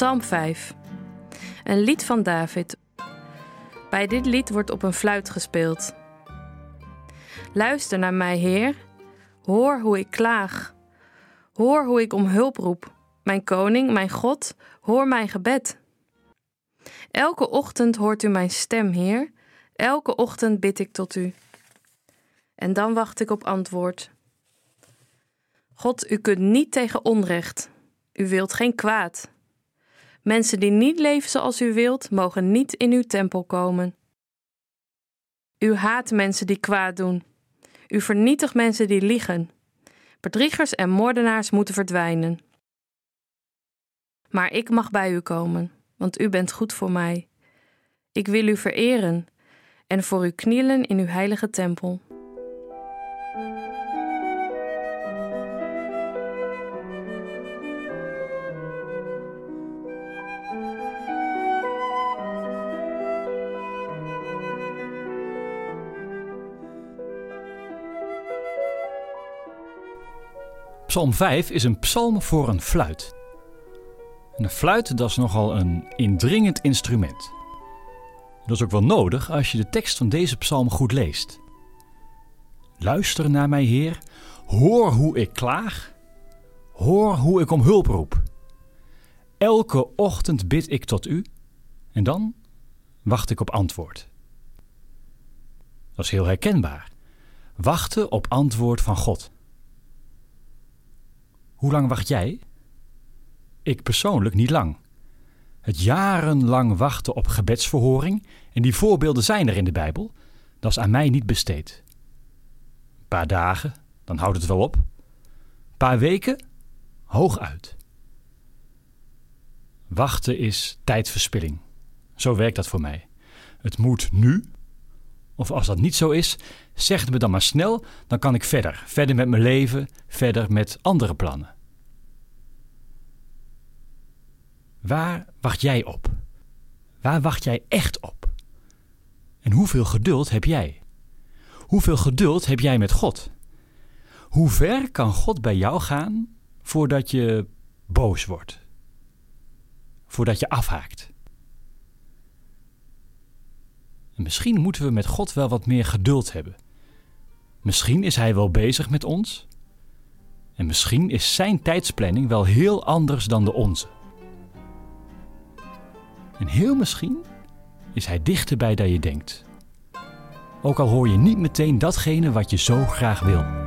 Psalm 5. Een lied van David. Bij dit lied wordt op een fluit gespeeld. Luister naar mij, Heer. Hoor hoe ik klaag. Hoor hoe ik om hulp roep. Mijn koning, mijn God, hoor mijn gebed. Elke ochtend hoort u mijn stem, Heer. Elke ochtend bid ik tot u. En dan wacht ik op antwoord. God, u kunt niet tegen onrecht. U wilt geen kwaad. Mensen die niet leven zoals u wilt, mogen niet in uw tempel komen. U haat mensen die kwaad doen. U vernietigt mensen die liegen. Bedriegers en moordenaars moeten verdwijnen. Maar ik mag bij u komen, want u bent goed voor mij. Ik wil u vereren en voor u knielen in uw heilige tempel. Psalm 5 is een psalm voor een fluit. En een fluit dat is nogal een indringend instrument. Dat is ook wel nodig als je de tekst van deze psalm goed leest. Luister naar mij, Heer, hoor hoe ik klaag, hoor hoe ik om hulp roep. Elke ochtend bid ik tot u en dan wacht ik op antwoord. Dat is heel herkenbaar. Wachten op antwoord van God. Hoe lang wacht jij? Ik persoonlijk niet lang. Het jarenlang wachten op gebedsverhoring, en die voorbeelden zijn er in de Bijbel, dat is aan mij niet besteed. Een paar dagen, dan houdt het wel op. Een paar weken, hooguit. Wachten is tijdverspilling. Zo werkt dat voor mij. Het moet nu. Of als dat niet zo is, zeg het me dan maar snel, dan kan ik verder. Verder met mijn leven, verder met andere plannen. Waar wacht jij op? Waar wacht jij echt op? En hoeveel geduld heb jij? Hoeveel geduld heb jij met God? Hoe ver kan God bij jou gaan voordat je boos wordt? Voordat je afhaakt? En misschien moeten we met God wel wat meer geduld hebben. Misschien is Hij wel bezig met ons. En misschien is Zijn tijdsplanning wel heel anders dan de onze. En heel misschien is hij dichterbij dan je denkt. Ook al hoor je niet meteen datgene wat je zo graag wil.